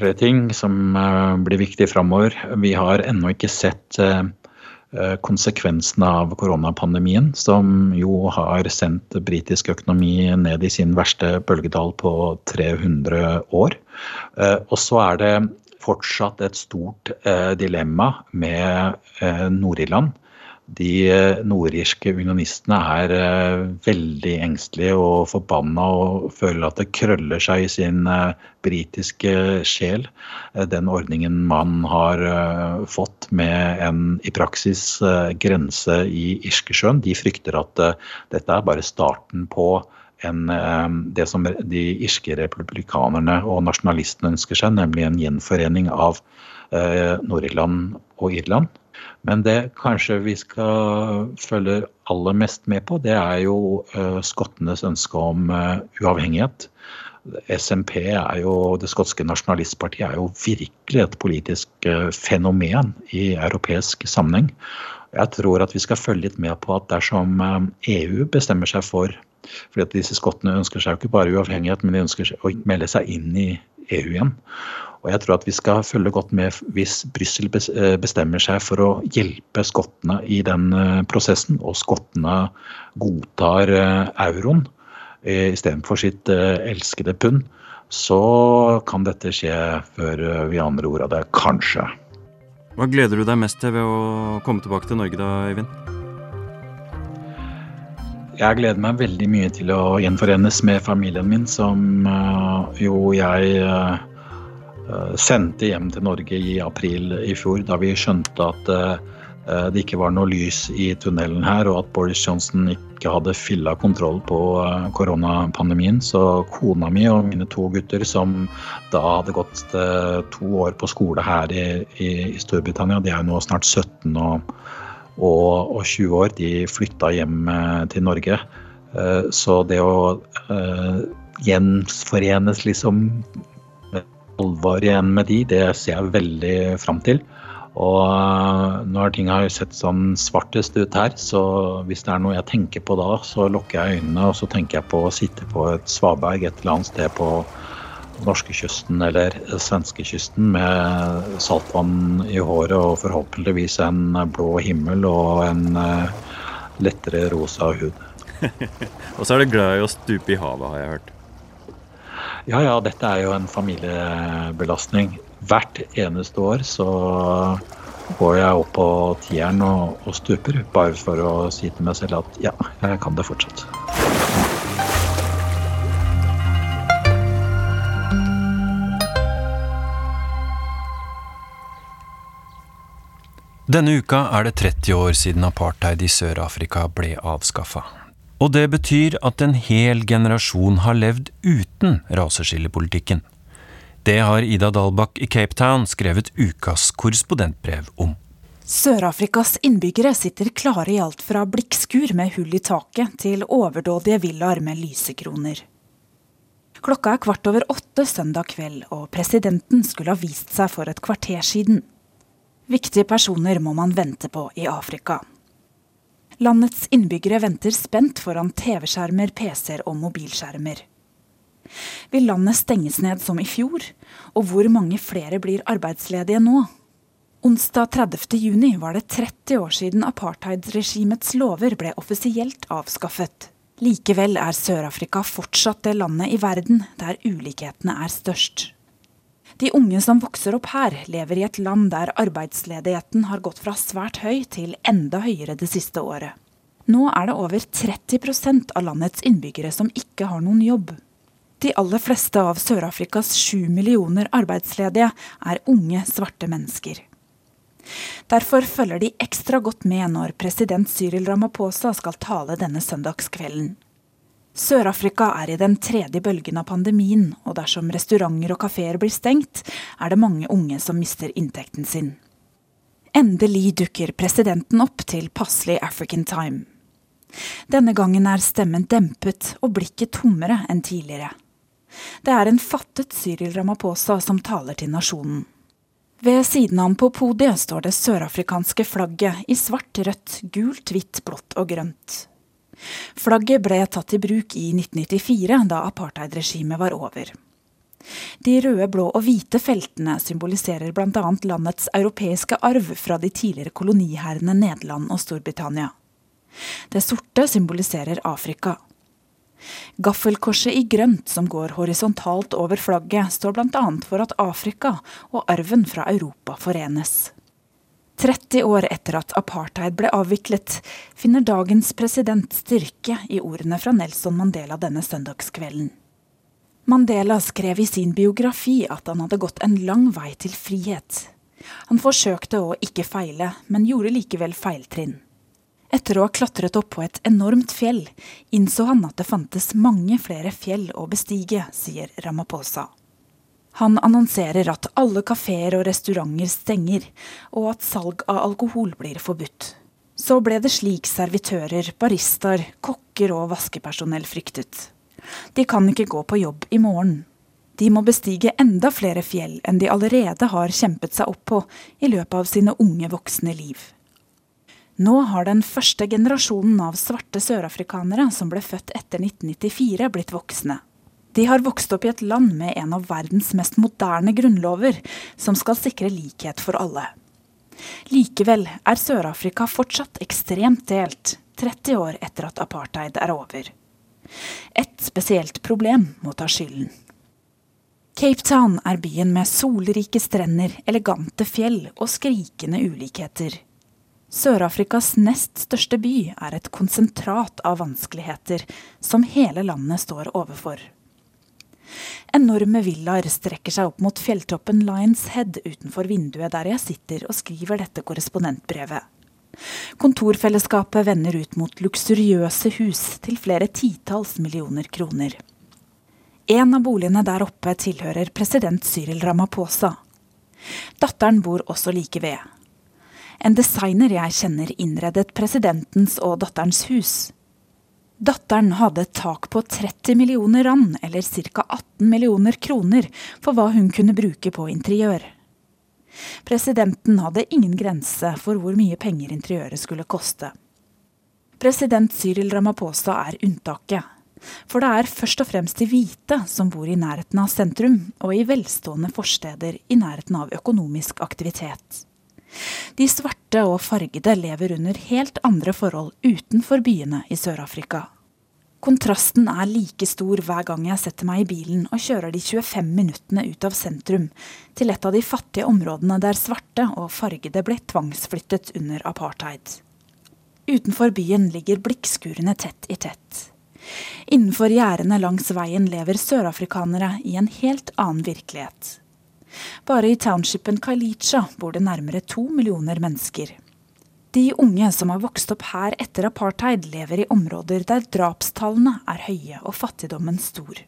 par-tre ting som eh, blir viktig framover. Vi har ennå ikke sett eh, konsekvensene av koronapandemien, som jo har sendt britisk økonomi ned i sin verste bølgedal på 300 år. Og så er det fortsatt et stort eh, dilemma med eh, Nord-Irland. De eh, nordirske unionistene er eh, veldig engstelige og forbanna og føler at det krøller seg i sin eh, britiske sjel. Den ordningen man har fått med en i praksis grense i Irskesjøen. De frykter at dette er bare starten på en, ehm, det som de irske republikanerne og nasjonalistene ønsker seg, nemlig en gjenforening av Nord-Irland og Irland. Men det kanskje vi skal følge aller mest med på, det er jo uh, skottenes ønske om uh, uavhengighet. SMP er jo, det skotske nasjonalistpartiet er jo virkelig et politisk uh, fenomen i europeisk sammenheng. Jeg tror at vi skal følge litt med på at dersom EU bestemmer seg for fordi at disse skottene ønsker seg jo ikke bare uavhengighet, men de ønsker å melde seg inn i EU igjen. Og jeg tror at vi skal følge godt med hvis Brussel eh, bestemmer seg for å hjelpe skottene i den eh, prosessen, og skottene godtar eh, euroen istedenfor sitt elskede pund, så kan dette skje før vi aner ordet av det. Kanskje. Hva gleder du deg mest til ved å komme tilbake til Norge da, Øyvind? Jeg gleder meg veldig mye til å gjenforenes med familien min, som uh, jo jeg uh, sendte hjem til Norge i april i fjor, da vi skjønte at det ikke var noe lys i tunnelen her, og at Boris Johnson ikke hadde fylla kontroll på koronapandemien. Så kona mi og mine to gutter, som da hadde gått to år på skole her i, i Storbritannia, de er jo nå snart 17 og og, og 20 år, de flytta hjem eh, til Norge. Eh, så det å uh, gjenforenes liksom alvor igjen med de, det ser jeg veldig fram til. Og når ting har sett sånn svartest ut her, så hvis det er noe jeg tenker på da, så lukker jeg øynene og så tenker jeg på å sitte på et svaberg et eller annet sted på norskekysten eller svenskekysten med saltvann i håret og forhåpentligvis en blå himmel og en eh, lettere rosa hud. (laughs) og så er du glad i å stupe i havet, har jeg hørt. Ja ja, dette er jo en familiebelastning. Hvert eneste år så går jeg opp på tieren og, og stuper, bare for å si til meg selv at ja, jeg kan det fortsatt. Denne uka er det 30 år siden apartheid i Sør-Afrika ble avskaffa. Og det betyr at en hel generasjon har levd uten raseskillepolitikken. Det har Ida Dalbakk i Cape Town skrevet ukas korrespondentbrev om. Sør-Afrikas innbyggere sitter klare i alt fra blikkskur med hull i taket til overdådige villaer med lysekroner. Klokka er kvart over åtte søndag kveld, og presidenten skulle ha vist seg for et kvarter siden. Viktige personer må man vente på i Afrika. Landets innbyggere venter spent foran TV-skjermer, PC-er og mobilskjermer. Vil landet stenges ned som i fjor, og hvor mange flere blir arbeidsledige nå? Onsdag 30. juni var det 30 år siden apartheidregimets lover ble offisielt avskaffet. Likevel er Sør-Afrika fortsatt det landet i verden der ulikhetene er størst. De unge som vokser opp her, lever i et land der arbeidsledigheten har gått fra svært høy til enda høyere det siste året. Nå er det over 30% av landets innbyggere som ikke har noen jobb. De aller fleste av Sør-Afrikas sju millioner arbeidsledige er unge, svarte mennesker. Derfor følger de ekstra godt med når president Cyril Ramaphosa skal tale denne søndagskvelden. Sør-Afrika er i den tredje bølgen av pandemien, og dersom restauranter og kafeer blir stengt, er det mange unge som mister inntekten sin. Endelig dukker presidenten opp til passelig African time. Denne gangen er stemmen dempet og blikket tommere enn tidligere. Det er en fattet Cyril Ramaphosa som taler til nasjonen. Ved siden av ham på podiet står det sørafrikanske flagget i svart, rødt, gult, hvitt, blått og grønt. Flagget ble tatt i bruk i 1994, da apartheidregimet var over. De røde, blå og hvite feltene symboliserer bl.a. landets europeiske arv fra de tidligere kolonihærene Nederland og Storbritannia. Det sorte symboliserer Afrika. Gaffelkorset i grønt som går horisontalt over flagget, står bl.a. for at Afrika og arven fra Europa forenes. 30 år etter at apartheid ble avviklet, finner dagens president styrke i ordene fra Nelson Mandela denne søndagskvelden. Mandela skrev i sin biografi at han hadde gått en lang vei til frihet. Han forsøkte å ikke feile, men gjorde likevel feiltrinn. Etter å ha klatret opp på et enormt fjell, innså han at det fantes mange flere fjell å bestige, sier Ramaphosa. Han annonserer at alle kafeer og restauranter stenger, og at salg av alkohol blir forbudt. Så ble det slik servitører, baristaer, kokker og vaskepersonell fryktet. De kan ikke gå på jobb i morgen. De må bestige enda flere fjell enn de allerede har kjempet seg opp på i løpet av sine unge voksne liv. Nå har den første generasjonen av svarte sørafrikanere som ble født etter 1994, blitt voksne. De har vokst opp i et land med en av verdens mest moderne grunnlover, som skal sikre likhet for alle. Likevel er Sør-Afrika fortsatt ekstremt delt, 30 år etter at apartheid er over. Et spesielt problem må ta skylden. Cape Town er byen med solrike strender, elegante fjell og skrikende ulikheter. Sør-Afrikas nest største by er et konsentrat av vanskeligheter som hele landet står overfor. Enorme villaer strekker seg opp mot fjelltoppen Lions Head utenfor vinduet der jeg sitter og skriver dette korrespondentbrevet. Kontorfellesskapet vender ut mot luksuriøse hus til flere titalls millioner kroner. En av boligene der oppe tilhører president Cyril Ramaphosa. Datteren bor også like ved. En designer jeg kjenner innredet presidentens og datterens hus. Datteren hadde et tak på 30 millioner rand, eller ca. 18 millioner kroner, for hva hun kunne bruke på interiør. Presidenten hadde ingen grense for hvor mye penger interiøret skulle koste. President Cyril Ramaphosa er unntaket. For det er først og fremst de hvite som bor i nærheten av sentrum, og i velstående forsteder i nærheten av økonomisk aktivitet. De svarte og fargede lever under helt andre forhold utenfor byene i Sør-Afrika. Kontrasten er like stor hver gang jeg setter meg i bilen og kjører de 25 minuttene ut av sentrum, til et av de fattige områdene der svarte og fargede ble tvangsflyttet under apartheid. Utenfor byen ligger blikkskurene tett i tett. Innenfor gjerdene langs veien lever sørafrikanere i en helt annen virkelighet. Bare i townshipen Kailicha bor det nærmere to millioner mennesker. De unge som har vokst opp her etter apartheid, lever i områder der drapstallene er høye og fattigdommen stor.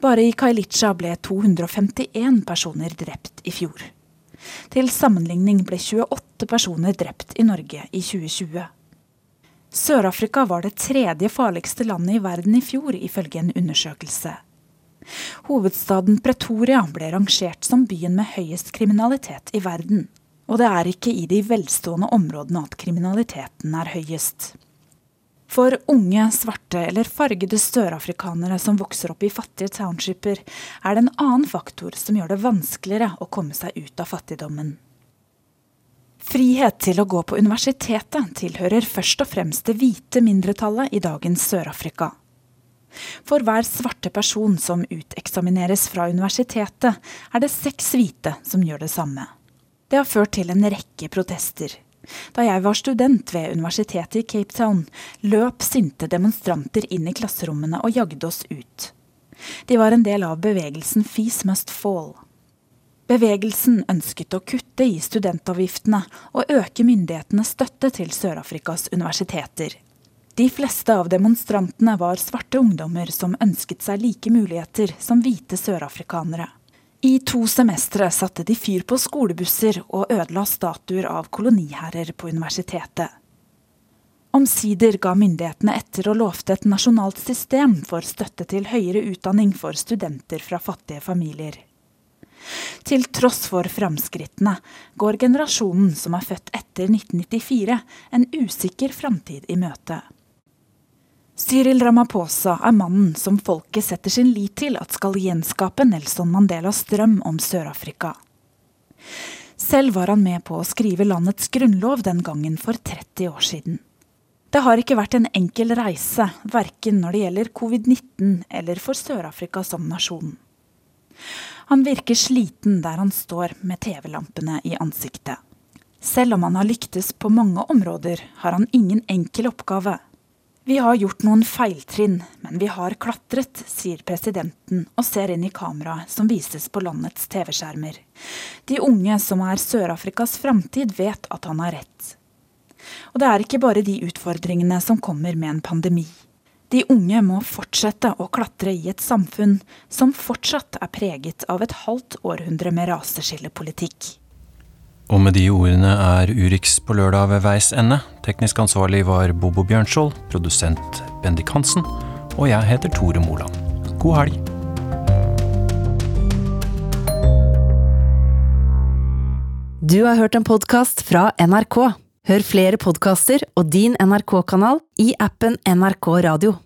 Bare i Kailicha ble 251 personer drept i fjor. Til sammenligning ble 28 personer drept i Norge i 2020. Sør-Afrika var det tredje farligste landet i verden i fjor, ifølge en undersøkelse. Hovedstaden Pretoria ble rangert som byen med høyest kriminalitet i verden. Og det er ikke i de velstående områdene at kriminaliteten er høyest. For unge, svarte eller fargede sørafrikanere som vokser opp i fattige townshiper, er det en annen faktor som gjør det vanskeligere å komme seg ut av fattigdommen. Frihet til å gå på universitetet tilhører først og fremst det hvite mindretallet i dagens Sør-Afrika. For hver svarte person som uteksamineres fra universitetet, er det seks hvite som gjør det samme. Det har ført til en rekke protester. Da jeg var student ved universitetet i Cape Town, løp sinte demonstranter inn i klasserommene og jagde oss ut. De var en del av bevegelsen Fees Must Fall. Bevegelsen ønsket å kutte i studentavgiftene og øke myndighetenes støtte til Sør-Afrikas universiteter. De fleste av demonstrantene var svarte ungdommer som ønsket seg like muligheter som hvite sørafrikanere. I to semestre satte de fyr på skolebusser og ødela statuer av koloniherrer på universitetet. Omsider ga myndighetene etter og lovte et nasjonalt system for støtte til høyere utdanning for studenter fra fattige familier. Til tross for framskrittene går generasjonen som er født etter 1994, en usikker framtid i møte. Cyril Ramaphosa er mannen som folket setter sin lit til at skal gjenskape Nelson Mandelas drøm om Sør-Afrika. Selv var han med på å skrive landets grunnlov den gangen for 30 år siden. Det har ikke vært en enkel reise, verken når det gjelder covid-19 eller for Sør-Afrika som nasjon. Han virker sliten der han står med TV-lampene i ansiktet. Selv om han har lyktes på mange områder, har han ingen enkel oppgave. Vi har gjort noen feiltrinn, men vi har klatret, sier presidenten og ser inn i kameraet som vises på landets TV-skjermer. De unge som er Sør-Afrikas framtid, vet at han har rett. Og det er ikke bare de utfordringene som kommer med en pandemi. De unge må fortsette å klatre i et samfunn som fortsatt er preget av et halvt århundre med raseskillepolitikk. Og med de ordene er Urix på lørdag ved veis ende. Teknisk ansvarlig var Bobo Bjørnskjold, produsent Bendik Hansen, og jeg heter Tore Moland. God helg! Du har hørt en podkast fra NRK. Hør flere podkaster og din NRK-kanal i appen NRK Radio.